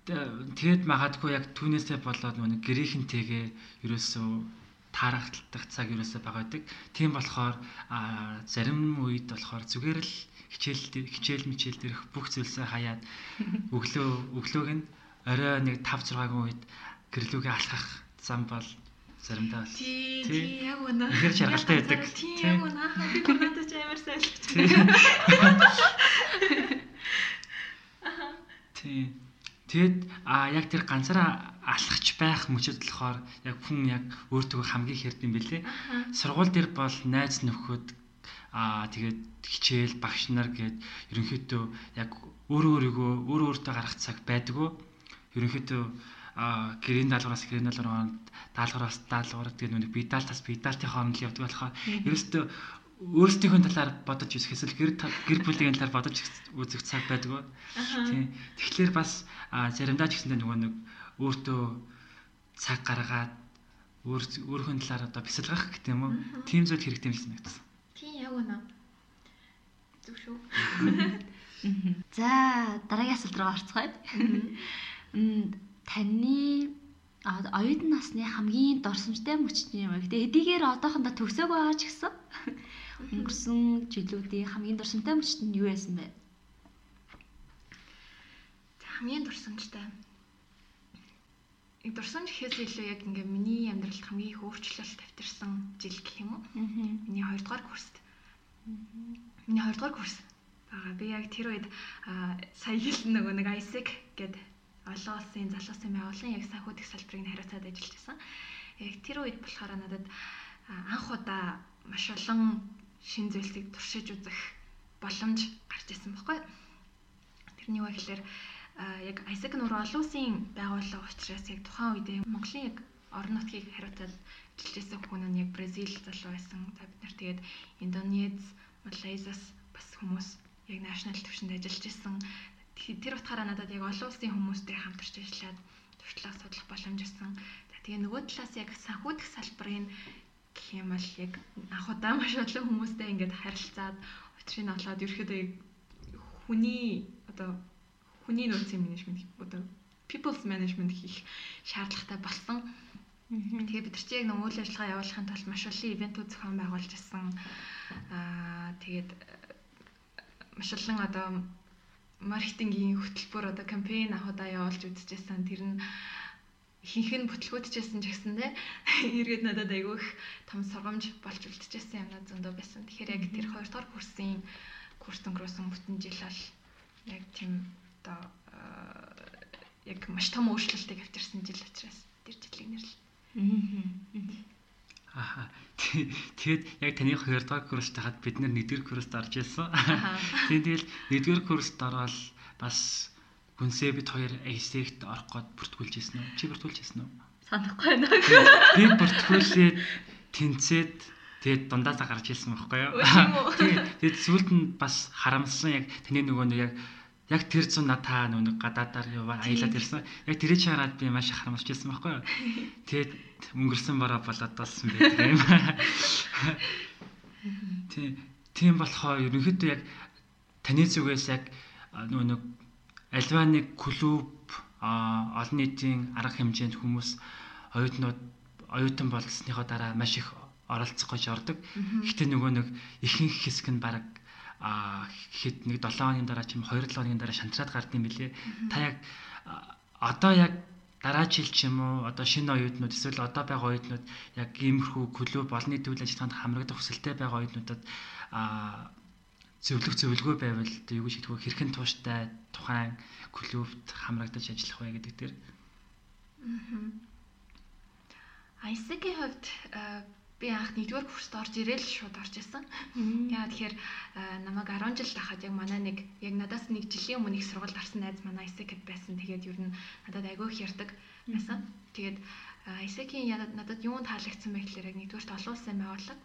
Тэгээд магадгүй яг түүнээсээ болоод нэг гэрийнхэнтэйгээ ерөөсөө таарахталдах цаг ерөөсөө байгаа байдаг. Тийм болохоор зарим үед болохоор зүгээр л хичээл хичээл мичээл дээрх бүх зүйлсээ хаяад өглөө өглөөг нь орой нэг 5 6-гийн үед гэрлүүгээ алхах зам бол заримдаа бол тий яг үнэ ихэр шаргалтай байдаг. Тий яг үнэ би гүрмэдэж амар сайлгч. Тий. Тэгэд а яг тэр ганцаараа алхаж байх мөчөд болохоор яг хүн яг өөртөө хамгийн хэрдэм бэлээ. Сургууль дээр бол найз нөхөд аа тэгээд хичээл багш нар гээд ерөнхийдөө яг өөрөө өөрийгөө өөрөө өөртөө гарах цаг байдгүй. Ерөнхийдөө гэрийн даалгавраас гэрийн даалгавраар даалгавраас даалгавар гэдэг нүг бидалтаас бидалтын хооронд л явдаг болохоор ерөөсөө өөрсдийнхөө талаар бодож үзэх эсвэл гэр гэр бүлийн талаар бодож үзэх цаг байдгүй. Тийм. Тэгэхээр бас заримдаа ч гэсэндээ нөгөө нэг өөртөө цаг гаргаад өөр өөрийнхөө талаар одоо бясалгах гэх юм уу? Тийм зүйл хэрэгтэй юм шиг санагдсан. Тийм яг үнэ. Зүг шүү. За дараагийн асуулт руу орцгоё. Таны оюутан насны хамгийн дурсамжтай мөчтний юм. Гэтэ эдийгээр одоохондоо төгсөөг байгаа ч гэсэн өнгөрсөн жилүүдийн хамгийн дурсамжтай мөчт нь юу байсан бэ? Хамгийн дурсамжтай. Дурсамж гэхээс илүү яг ингээ миний амьдралд хамгийн их өөрчлөлт тавьтарсан жил гэх юм уу? Миний 2 дугаар курст. Миний 2 дугаар курс байгаа. Би яг тэр үед сая хэлсэн нөгөө нэг ISEC гэдэг олон улсын залуусын байгууллагын яг санхүү салбарыг хариуцаад ажиллаж байсан. Яг тэр үед болохоор надад анх удаа маш олон шин зүйлсийг туршиж үзэх боломж гарч ирсэн баггүй. Тэрний үе гэхэлэр яг Айсак нур олон улсын байгууллага учраас яг тухайн үед Монголын яг орон нутгийг хариуцаад ажиллаж байсан хүн нь яг Бразил залуу байсан. За бид нар тэгээд Индонез, Малайзаас бас хүмүүс яг national төвшөнд ажиллаж байсан. Тэр утгаараа надад яг олон улсын хүмүүстэй хамтарч ажиллаад туршлага судлах боломж өгсөн. За тэгээ нөгөө талаас яг санхүүдэх салбарын гэх юм бол яг анх удаа маш олон хүмүүстэй ингээд харилцаад учрыг нь олоод ерөөхдөө хүний одоо хүний нөөцийн менежмент одоо people's management хийх шаардлагатай болсон. Тэгээ бид нар чи яг нэг үйл ажиллагаа явуулахын тулд маш олон ивентүүд зохион байгуулж ирсэн. Аа тэгээд маш олон одоо маркетингийн хөтөлбөр одоо кампайн анх удаа явуулж үзчихсэн. Тэр нь ихэнх нь бүтлгүүдчээсэн ч гэсэндээ эргээд надад айгүй их том сургамж болж үлдчихсэн юмнууд зөндөө байсан. Тэгэхээр яг тэр 2 дугаар курсын курс өнгөрөөсөн бүтэн жил бол яг тийм одоо яг маш том өөрчлөлтийг авчирсан жил учраас тэр жилийг нэрлээ. Аа. Тэгээд яг таны 2 дугаар курст хахад бид нэр 1 дугаар курст орж ирсэн. Тэгээд тэгэл 1 дугаар курст ороод бас Гүнсээ бид хоёр ASEC-т орох гээд бүртгүүлж ирсэн үү? Чи бүртгүүлж ирсэн үү? Санахгүй байна. Би бүртгүүлээд тэнцээд тэгээд дундаасаа гарч ирсэн байхгүй юу? Тэгээд сүүлд нь бас харамссан яг таны нөгөө нэг яг яг тэр зүүн надаа нүг гадаадаар яваа аялаад ирсэн. Яг тэрийг хараад би маш харамсч ирсэн байхгүй юу. Тэгээд өнгөрсөн бороо болоод болсон байдаг юм. Тийм тийм болохоор ерөнхийдөө яг таны зүгээс яг нөгөө нэг альва нэг клуб олон нийтийн арга хэмжээнд хүмүүс оюутнууд оюутан болсныхоо дараа маш их оролцох гэж ордог. Гэхдээ нөгөө нэг ихэнх хэсэг нь баг а хэд нэг 7 хоногийн дараа ч юм 2 7 хоногийн дараа шантраад гард юм билээ. Та яг одоо яг дараа жил ч юм уу одоо шинэ оюутнууд эсвэл одоо байгаа оюутнууд яг иймэрхүү клуб олонний төвл ажиллагаанд хамрагдах хүсэлтэй байгаа оюутнуудад а зөвлөх зөвлөгөө байвал юу гэж хэлэх вэ хэрхэн тууштай тухайн клубт хамрагдаж ажиллах вэ гэдэг дээр. Аа. ISEC-ийн хувьд би анх нэгдүгээр курст орж ирээл шууд орж исэн. Яа тэгэхээр намайг 10 жил тахад яг манай нэг яг надаас нэг жилийн өмнө их сургуульд орсон найз манай ISEC-д байсан. Тэгээд ер нь надад айгүй их ярддаг байсан. Тэгээд ISEC-ийн надад юу таалагдсан бэ гэхээр яг нэгдүгээрт олон улсын байгууллага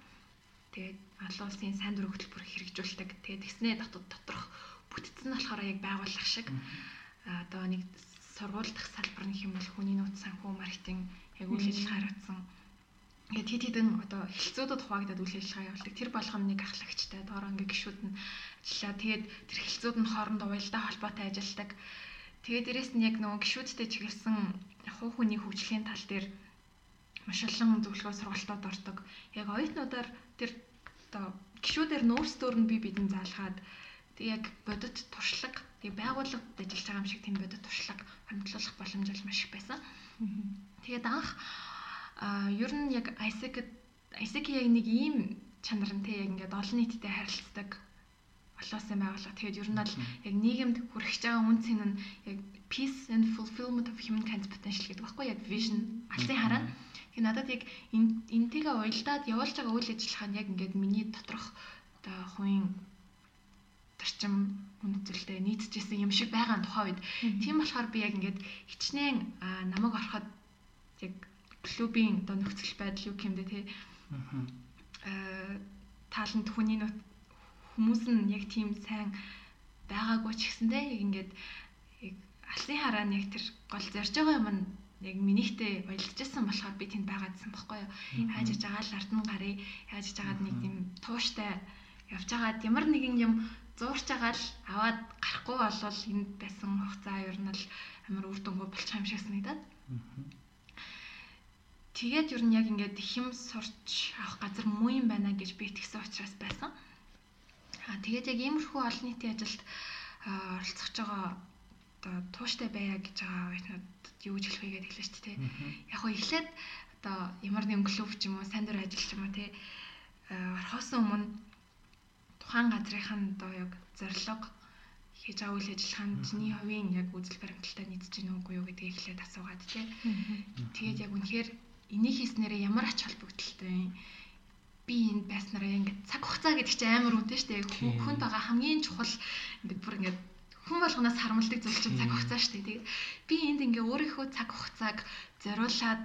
тэгээд олон улсын сайн дурын хөтөлбөр хэрэгжүүлдэг. Тэгээд тэгснээ дотор доторх бүтцэн болохоор яг байгууллага шиг одоо нэг сургууль дах салбар нэг юм бол хүний нууц санхүү маркетинг яг үйл ажиллагаа хариуцсан ингээд хэд хэдэн одоо хэлцүүдүүд хуваагдаад үйл ажиллагаа явуулдаг. Тэр болгоно нэг ахлагчтай доороо ингээд гişүүд нь ажиллаа. Тэгээд тэр хэлцүүд нь хоорондоо уялдаа холбоотой ажилладаг. Тэгээд дээрэс нь яг нөгөө гişүүдтэй чиглэсэн хуу хөний хөгжлийн тал дээр маш олон зөвлөгөө сургалтууд ордог. Яг оюутнуудаар тэр одоо гişүүдээр нөөцдөр нь би бидэн заалгаад тэг яг бодит туршлага тэг байгууллагад ажиллаж байгаа юм шиг тийм бодит туршлага хөндлөх боломж маш их байсан. Тэгээд анх а ер нь яг ISEC ISEC яг нэг ийм чанар нь те яг ингээд олон нийтэд харилцдаг олоосон байгууллага. Тэгээд ер нь бол яг нийгэмд хүрэх байгаа үнцэн нь яг peace and fulfillment of humankind's potential гэдэг баггүй яг vision алсын хараа. Тэгээд надад яг энтэйгээ уялдаад явуулж байгаа үйл ажиллагаа нь яг ингээд миний доторх одоо хувийн зарчим үнэтэйгтэй нийцэжсэн юм шиг байгаа тухай үед. Тийм болохоор би яг ингээд хичнээн намайг ороход яг клубийн одоо нөхцөл байдал юу гэмдэ те? Аа тааланд хүний хүмүүс нь яг тийм сайн байгаагүй ч гэсэндээ яг ингээд алсын хараа нэг тэр гол зарж байгаа юм нь яг минийхтэй уялдажсэн болохоор би тэнд байгаадсан байхгүй юу. Яаж иж байгаа л ард нь гарыг яаж иж байгаад нэг тийм тууштай явж байгаад ямар нэгэн юм зуурч байгаа л аваад гарахгүй болвол энд байсан хугацаа ер нь л амар үр дүнгүй болчих юм шиг санагдаад. Тэгээд ер нь яг ингээд хэм сурч авах газар муу юм байна гэж би тэгсэн учраас байсан. Аа тэгээд яг иймэрхүү олон нийтийн ажилд оролцож байгаа одоо тууштай байя гэж байгаа үеийнүүд юу гэж хэлэх вэ гэдэг хэлсэн шүү дээ. Яг хоо эхлээд одоо ямар нэгэн клуб ч юм уу сайн дур ажил ч юм уу те орхоос өмнө тухайн газрынхаа одоо яг зорилго хийж байгаа үйл ажиллагаанд чиний хувийн яг үзэл баримталтай нийцэж гэнэ үгүй юу гэдгийг эхлээд асуугаад те. Тэгээд яг үнэхээр энийг хийснээрээ ямар ач холбогдолтой би энд байснараа ингээд цаг хугацаа гэдэг чинь амар үнэтэй шүү дээ. Хүнд байгаа хамгийн чухал ингээд бүр ингээд хүн болгоноос харамлдаг зүйл чинь цаг хугацаа шүү дээ. Тэгээд би энд ингээ өөрийнхөө цаг хугацааг зориулаад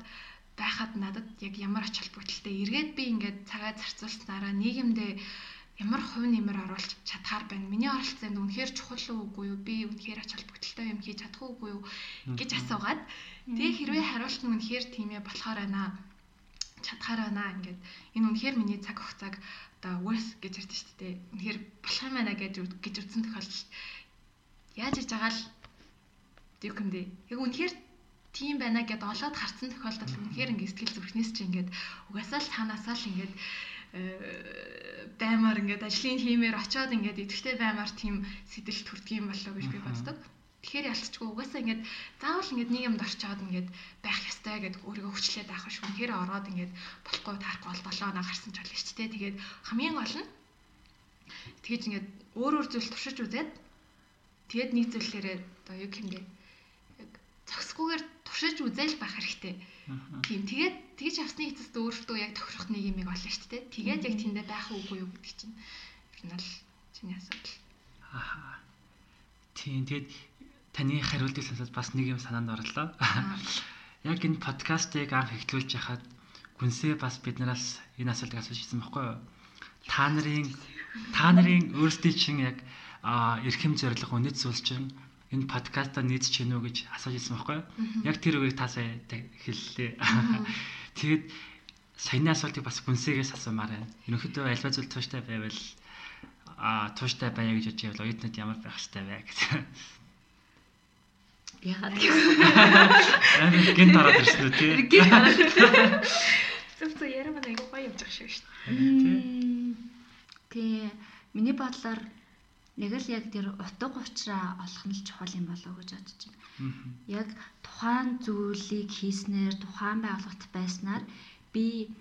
байхад надад яг ямар ач холбогдолтой эргээд би ингээд цагаа зарцуулснараа нийгэмдээ ямар хувь нэмэр оруулах чадхаар байна. Миний оролцоонд үнэхээр чухал уугүй юу? Би үнэхээр ач холбогдолтой юм хийж чадах уугүй юу гэж асуугаад тэгээ хэрвээ хариулт нь үнэхээр тийм ээ болохоор байна чадхаар байна ингээд энэ үнэхээр миний цаг хугацааг одоо worth гэж ярьдэн шүү дээ. Үнэхээр болох юм байна гэж гэж үзсэн тохиолдолд яаж хийж байгаа л юу юм бэ? Яг үнэхээр тийм байна гэдээ олоод харсан тохиолдолд үнэхээр ингээд сэтгэл зүрхнээс чи ингээд угаасаа л цаанаасаа л ингээд баймаар ингээд ажлын хиймээр очиод ингээд идэвхтэй баймаар тийм сэтэл төрдөг юм болоо гэж би боддог. Тэгэхээр ялцчгүй угаасаа ингээд заавал ингээд нэг юмд орчоод ингээд байх ёстой гэдэг өөрийгөө хүчлээд байх шүү. Тэгэхээр ороод ингээд болохгүй таарахгүй бол 7 оноо гарсан ч болно шүү дээ. Тэгээд хамгийн гол нь тэгэж ингээд өөр өөр зүйл туршиж үзээд тэгээд нэг зүйлээрээ одоо юу юм бэ? Яг зөксгүйгээр туршиж үзэл байх хэрэгтэй. Тийм тэгээд тэгж авсны эцэст өөртөө яг тохирох нэг юм олно шүү дээ. Тэгээд яг тэндээ байх уугүй юу гэдэг чинь ер нь л чиний асуудал. Аа. Тийм тэгээд таны хариултыг сонсоод бас нэг юм санаанд орлоо. Яг энэ подкастыг анх эхлүүлж яхад гүнсээ бас биднээс энэ асуултыг асууж ирсэн байхгүй юу? Та нарын та нарын өөрсдийн чинь яг эрхэм зориг үнэт зүйл чинь энэ подкаста нийцж гинүү гэж асууж ирсэн байхгүй юу? Яг тэр үгийг та сая хэллээ. Тэгээд саяны асуултыг бас гүнсгээс асуумаар байна. Ерөнхийдөө альва зүйл тууштай байвал а тууштай байя гэж бодож байвал оюутнууд ямар байх хэрэгтэй вэ гэсэн. Яагаад гэвэл гинт ороод ирсэн үү тий? Гинт ороод ирсэн. Зөв зөв ярим нэг гоё явж байгаа шүү дээ. Тий. Миний бодлоор нэг л яг тэр утга учраа олох нь л чухал юм болов гэж бодож байна. Яг тухайн зүйлийг хийснээр тухайн байгууллагт байснаар би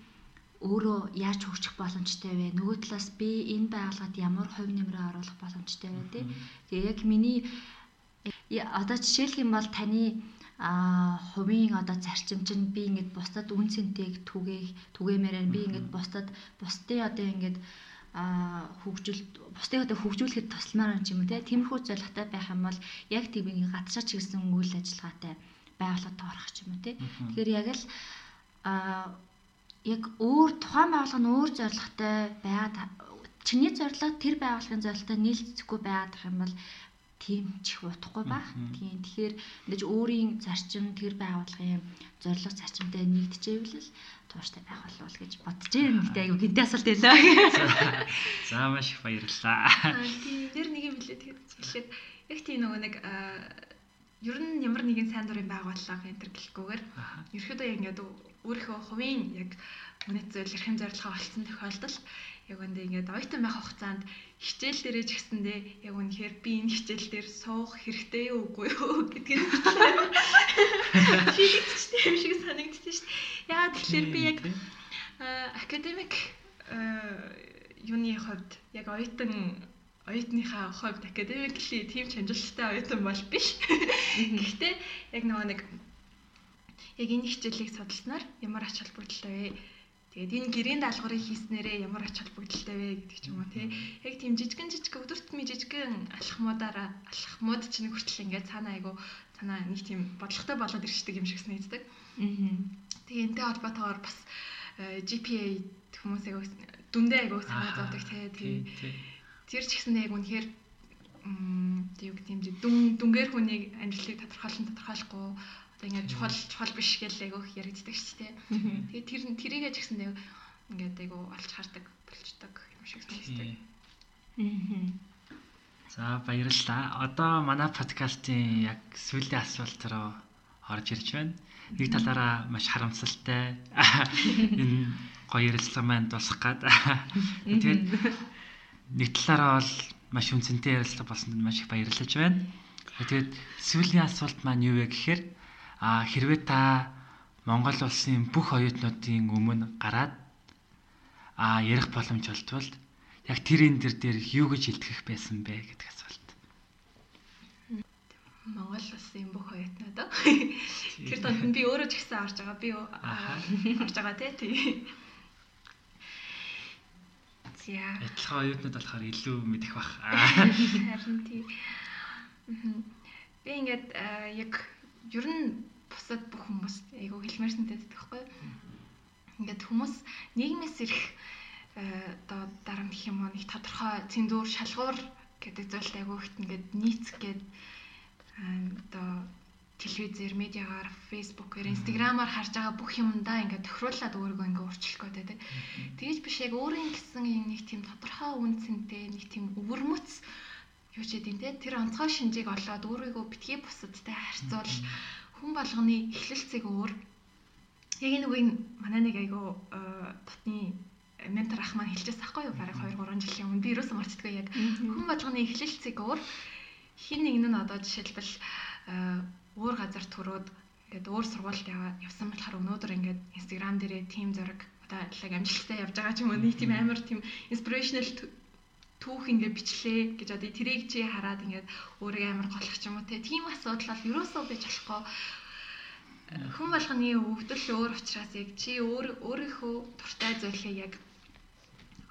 өөрөө яаж хөгжих боломжтой вэ? Нөгөө талаас би энэ байгууллагад ямар хувь нэмрээ оруулах боломжтой вэ тий? Тэгээ яг миний одоо жишээлх юм бол таны а хувийн одоо зарчим чинь би ингээд бусдад үн цэнтэйг түгээх түгээмээрэн би ингээд бусдад бусдын одоо ингээд а хөгжил бусдыг одоо хөгжүүлэхэд тусламаар юм те тиймэрхүү зорилготой байх юм бол яг тийм гадшаа чиглэсэн үйл ажиллагаатай байгууллагад орох ч юм уу те тэгэхээр яг л а яг өөр тухайн байгууллага нь өөр зорилготой байгаад чиний зорилго тэр байгууллагын зорилготой нийлцэхгүй байгаад байх юм бол тийм чих утахгүй баг. Тийм. Тэгэхээр ингэж өөрийн зарчим тэр байгууллагын зорилго зарчимтай нэгдэжээвэл тууштай байх болов гэж бодож байна. Гэтэ айгу гинтэй асуулт байлаа. За маш их баярлалаа. Тийм. Тэр нэг юм хэлээ тэгэхээр яг тийм нөгөө нэг ер нь ямар нэгэн сайн дурын байгууллага энэ төр гэлэхгүйгээр ерөөдөө ингээд өөрийнхөө хувийн яг үнэт зүйл эрхэм зорилгоо олцсон тохиолдолд яг үндэ ингээд оюутан байх хугацаанд хичээл дээрээ ч гэсэндээ яг үнэхээр би энэ хичээл дээр суух хэрэгтэй юу үгүй юу гэдгийг шийдэгчтэй юм шиг санагдчихсэн шүү дээ. Яагаад тэгэхээр би яг академик юуны хувьд яг оюутан оюутныхаа хувьд академикли тийм чанжилттай оюутан бол биш. Гэхдээ яг нөгөө нэг яг энэ хичээлийг судалснаар ямар ач холбогдолтой вэ? Тэгээд энэ гэрийн даалгаврыг хийснээрээ ямар ач холбогдолтой вэ гэдэг ч юм уу тий. Яг тийм жижигэн жижиг өдөрт ми жижигэн алхмуудаараа алхмууд чинь хүртэл ингээд цаана айгу цаана нэг тийм бодлоготой болоод ирчдэг юм шиг санагддаг. Аа. Тэгээ энтэй холбоотойгоор бас э, GPA хүмүүс айгу дүндээ айгу санаа зовдөг тий. Тэр ч гэсэн яг үнэхээр тийм тийм дүн дүнгээр хүнийг амжилтыг тодорхойлон тодорхойлохгүй ингээд чухал чухал биш гэж айгүйх яригддаг шүү дээ. Тэгээд тэр тэрийгээ ч гэсэн ингээд айгүй олж хардаг болчдаг юм шиг санагддаг. За баярлалаа. Одоо манай подкастын яг сүүлийн асуулт руу орж ирж байна. Нэг талаараа маш харамсалтай энэ гоё ярилцлага маань дуусах гад. Тэгээд нэг талаараа бол маш үнцэнтэй ярилцлага болсонд маш их баярлаж байна. Тэгээд сүүлийн асуулт маань юу вэ гэхээр А хэрвээ та Монгол улсын бүх оюутнуудын өмнө гараад а ярих боломж олдвол яг тэр энэ дэр дээр юу гэж илтгэх байсан бэ гэдэг асуулт. Монгол улсын бүх оюутнууд. Тэр донд би өөрөө ч гэсэн орж байгаа. Би орж байгаа тий. За. Адилхан оюутнууд болохоор илүү мэдэх бах. Харин тий. Би ингээд яг ер нь бусад бүх хүмүүс айгу хэлмээрсэн байдаг байхгүй юу? Ингээд хүмүүс нийгмээс ирэх э, одоо дарамт гэх юм уу нэг тодорхой цэндүүр шалгуур гэдэг зүйлт айгу ихт ингээд нийцэх гээд одоо телевизээр, медиагаар, фейсбүүкээр, инстаграмаар харж байгаа бүх юмдаа ингээд тохируулаад өөрийгөө ингээд өөрчлөх гэдэг. Тэгэж биш яг өөрийн гэсэн нэг тийм тодорхой үн цэнтэй, нэг тийм өвөрмөц юу ч гэдэм те тэр онцгой шинжийг олоод өөрийгөө битгий бусадтай харьцуул хүн болгоны эхлэлцэг өөр. Яг нэг үе манай нэг айгу дотны ментор ах маань хэлчихсэн байхгүй юу? Бараг 2 3 жилийн өмнө би юусэн марцдаггүй яг. Хүн болгоны эхлэлцэг өөр. Хин нэг нь одоо жишээлбэл өөр газар төрөөд ингээд өөр сургуульд яваад явсан болохоор өнөөдөр ингээд инстаграм дээрээ тим зураг одоо яг амжилттай явж байгаа ч юм уу нэг тийм амар тийм inspirational түүх ингээд бичлээ гэж одоо тэрийг чи хараад ингээд өөрийгөө амар голох ч юм уу те. Тийм асуудал бол юусоо бийж болохгүй. Хүн болгоны өвдөл өөр учраас яг чи өөр өөрийнхөө дуртай зүйлээ яг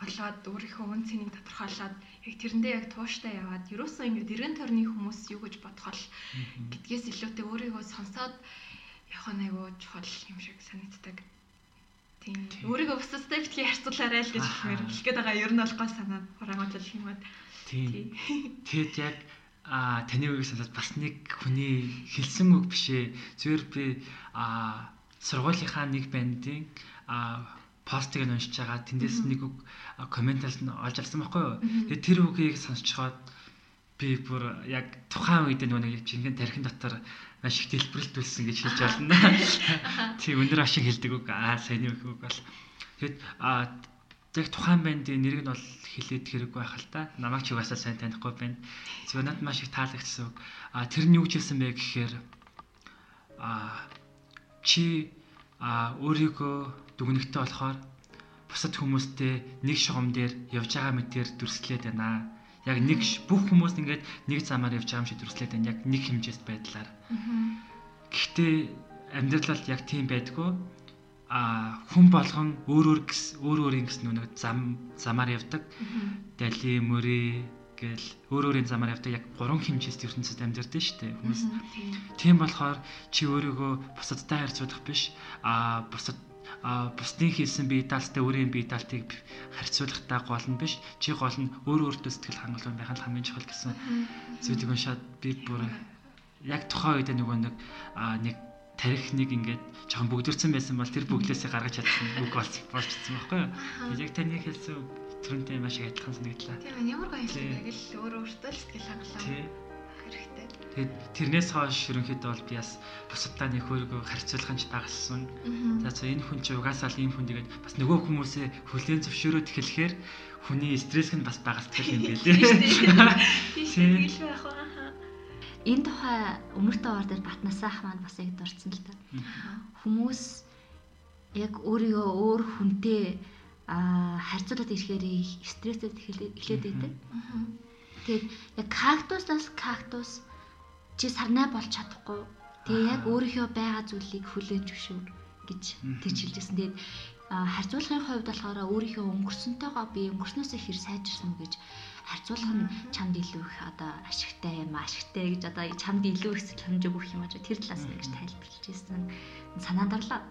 олоод өөрийнхөө үн цэнийг тодорхойлоод яг тэрэндээ яг тууштай яваад юусоо ингээд эргэн тойрны хүмүүс юу гэж бодох бол гэдгээс илүүтэй өөрийгөө сонсоод явах нь айгүй чухал юм шиг санагддаг. Тийм. Өөрийгөө бусдтай битгий харьцуулаарай л гэж хэлмээр хэлэх гээд байгаа. Ер нь бол гоо санаа хураангууд л юм байна. Тийм. Тэгэд яг а таны үгийг санаад бас нэг хүний хэлсэн үг биш ээ. Зүгээр би а сургуулийнхаа нэг бандын а постыг нь уншиж байгаа. Тэндээс нэг үг комментаас нь олж авсан байхгүй юу. Тэгээ тэр үгийг сонсчоод би бүр яг тухайн үед нөгөө жинхэнэ тархин дотор маш их дэлбэрэлтүүлсэн гэж хэлж байна. Тийм өндөр ашиг хэлдэг үг. Аа сайн үг үг бол. Тэгэд а яг тухайн бандын нэрийг нь бол хэлээд хэрэггүй байх л та. Намайг ч угаасаа сайн танихгүй байна. Зөв надад маш их таалагдсан. А тэр нь юу гэж хэлсэн бэ гэхээр а чи а өөрийгөө дүгнэгтэй болохоор бусад хүмүүстэй нэг шугам дээр явж байгаа мэтээр дүрслээд байна яг нэг бүх хүмүүс ингээд нэг замаар явж байгаа юм шиг дүрслээд байна. Яг нэг хэмжээст байдлаар. Гэхдээ амьдралд яг тийм байдгүй. А хүн болгон өөр өөр өөр өөрийн гэс нэг зам замаар явдаг. Дали мөрий гэл өөр өөрийн замаар явдаг яг гурван хэмжээст ертөнцид амьдардаг шүү дээ хүмүүс. Тийм болохоор чи өөрийгөө бусадтай харьцуулах биш а бусад бусдын хийсэн бие даалтай өөрийн бие даалтыг харьцуулахтай гол нь биш. Чи гол нь өөр өөртөө сэтгэл хангалуун байх нь хамгийн чухал гэсэн зүйлийг уншаад би бүр яг тухайн үед нөгөө нэг нэг тарих нэг ингээд жоохон бөгдөрсөн байсан бол тэр бөглөөсөө гаргаж чадсан үг болчихсон байхгүй юу? Яг таны хэлсэн түрүүнтэй маш их адилхан санагдлаа. Тийм ямар гоё хэлсэн яг л өөр өөртөө л сэтгэл хангалуун хэрэгтэй Тэгээд тэрнээс хойш ерөнхийдөө бол би бас бусадтай нэг хөргөө харьцуулахын ч дагсан. За за энэ хүн чи угаасаа л ийм хүн тэгээд бас нөгөө хүмүүсээ хүлээн зөвшөөрөөд эхлэхээр хүний стресс нь бас багасдаг юм билээ. Тийм байх баха. Энэ тухай өмнөртөө ор дээр батнасаах маань бас яг дурдсан л та. Хүмүүс яг өөрийгөө өөр хүнтэй харьцуулаад ирэхээр стресстэй эхлээд байдаг. Тэгээд яг кактуснаас кактус чи сарнай болж чадахгүй. Тэгээ яг өөрийнхөө байгаа зүйлийг хүлээж зөвшөөр гэж тэгж хэлжсэн. Тэгээд харьцуулгын хувьд болохоор өөрийнхөө өнгөрсөнтэйгоо би өнгөрснөөсөө хэр сайжирсан гэж харьцуулах нь чамд илүү их одоо ашигтай юм ашигтай гэж одоо чамд илүү их сэтгэл өгөх юм аа тэр талаас нь гэж тайлбарлаж ирсэн. Санаа дарлаа.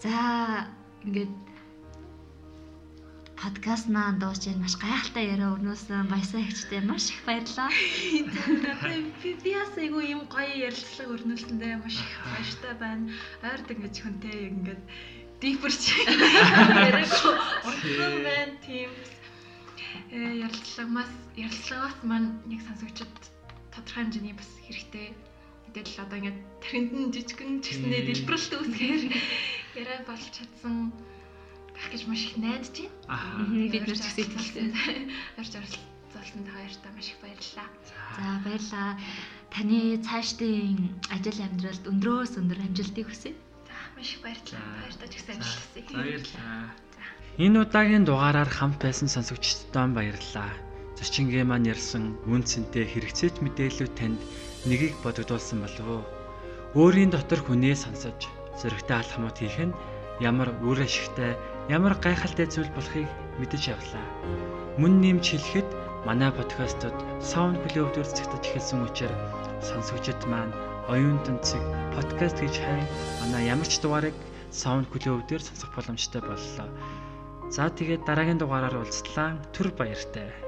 За ингээд подкаст маань дуусч маш гайхалтай яриа өрнөөсөн баясаа ихчтэй маш их баярлалаа. Би би бас айгу юм гоё ярилцлага өрнүүлсэндээ маш их баяртай байна. Ойрд ингэж хүнтэй ингээд дипер чи яриагүй урсан байна тийм э ярилцлагаас ярилцлагаас маань нэг сонсогчд тодорхой хэмжээний бас хэрэгтэй. Тэгэл одоо ингээд тархинд нь жижигэн ч гэсэндээ дэлбэрэлт үүсгээр яриа болж чадсан байх гэж маш их найдаж байна. Аа бид нар ч гэсэн итгэлтэй. Орж оролцуулсан та хоёртаа маш их баярлалаа. За баярлалаа. Таны цаашдын ажил амьдралд өндрөөс өндөр амжилтыг хүсье. За маш их баярлалаа. Баяртай ч гэсэн амжилт хүсье. Баярлалаа. Энэ удаагийн дугаараар хамт байсан сонсогчдод баярлалаа. Зочингээ маань ярьсан үн цэнтэй хэрэгцээч мэдээлүүд танд нэгийг бодогдуулсан болов уу? Өөрийн дотор хүнээ сонсож зөрөгтэй алхмууд хийх нь ямар үр ашигтай ямар гайхалтай зүйл болохыг мэдэж явлаа. Мөн нэмж хэлэхэд манай подкастууд саунд клубд үрцэгдэж эхэлсэн учраас сонсогчид маань оюун тэнцэг подкаст гэж хайн манай ямар ч дугаарыг саунд клуб дээр сонсох боломжтой боллоо. За тэгээд дараагийн дугаараар уулзлаа. Түр баяртай.